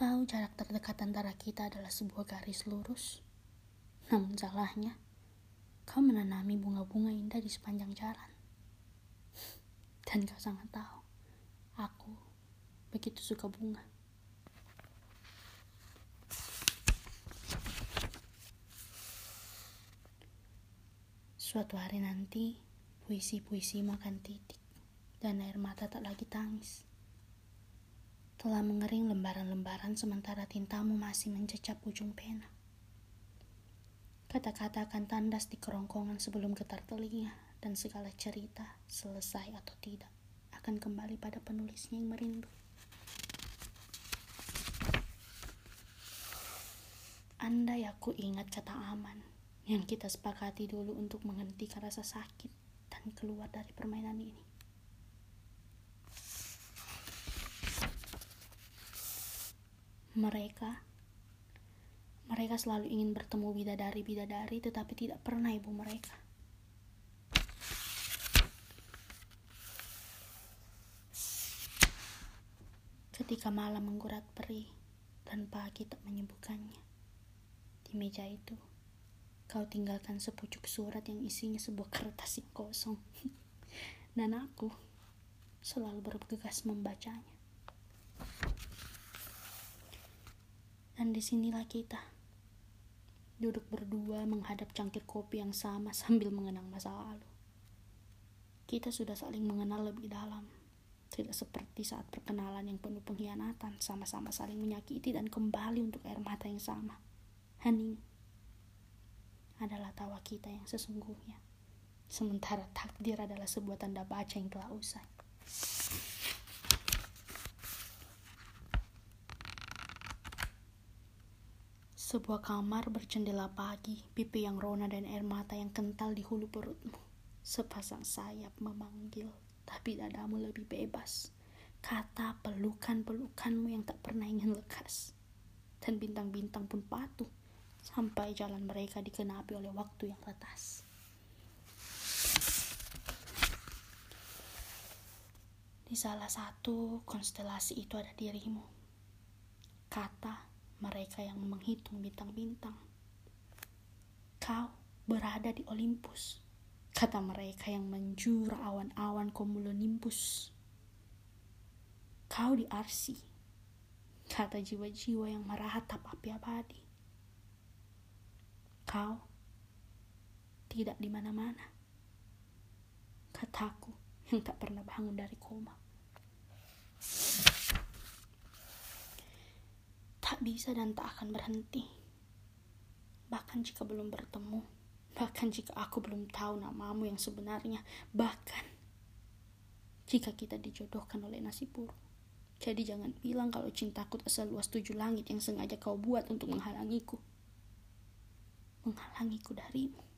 tahu jarak terdekat antara kita adalah sebuah garis lurus. Namun salahnya, kau menanami bunga-bunga indah di sepanjang jalan. Dan kau sangat tahu, aku begitu suka bunga. Suatu hari nanti, puisi-puisi makan titik, dan air mata tak lagi tangis. Telah mengering lembaran-lembaran sementara tintamu masih mencecap ujung pena. Kata-kata akan tandas di kerongkongan sebelum getar telinga, dan segala cerita, selesai atau tidak, akan kembali pada penulisnya yang merindu. Andai aku ingat kata aman, yang kita sepakati dulu untuk menghentikan rasa sakit dan keluar dari permainan ini. Mereka mereka selalu ingin bertemu bidadari-bidadari tetapi tidak pernah ibu mereka. Ketika malam menggurat perih dan pagi tak menyembuhkannya. Di meja itu, kau tinggalkan sepucuk surat yang isinya sebuah kertas yang kosong. Dan aku selalu bergegas membacanya. Dan di sinilah kita, duduk berdua menghadap cangkir kopi yang sama sambil mengenang masa lalu. Kita sudah saling mengenal lebih dalam, tidak seperti saat perkenalan yang penuh pengkhianatan, sama-sama saling menyakiti dan kembali untuk air mata yang sama. Hening adalah tawa kita yang sesungguhnya. Sementara takdir adalah sebuah tanda baca yang telah usai. Sebuah kamar berjendela pagi, pipi yang rona dan air mata yang kental di hulu perutmu. Sepasang sayap memanggil, tapi dadamu lebih bebas. Kata pelukan-pelukanmu yang tak pernah ingin lekas. Dan bintang-bintang pun patuh sampai jalan mereka dikenapi oleh waktu yang retas. Di salah satu konstelasi itu ada dirimu. Kata mereka yang menghitung bintang-bintang. Kau berada di Olympus. Kata mereka yang menjura awan-awan cumulonimbus. Kau di Arsi. Kata jiwa-jiwa yang meratap api abadi Kau tidak di mana-mana. Kataku yang tak pernah bangun dari koma. Tak bisa dan tak akan berhenti. Bahkan jika belum bertemu, bahkan jika aku belum tahu namamu yang sebenarnya, bahkan jika kita dijodohkan oleh nasib buruk. Jadi jangan bilang kalau cintaku tak seluas tujuh langit yang sengaja kau buat untuk menghalangiku menghalangiku darimu.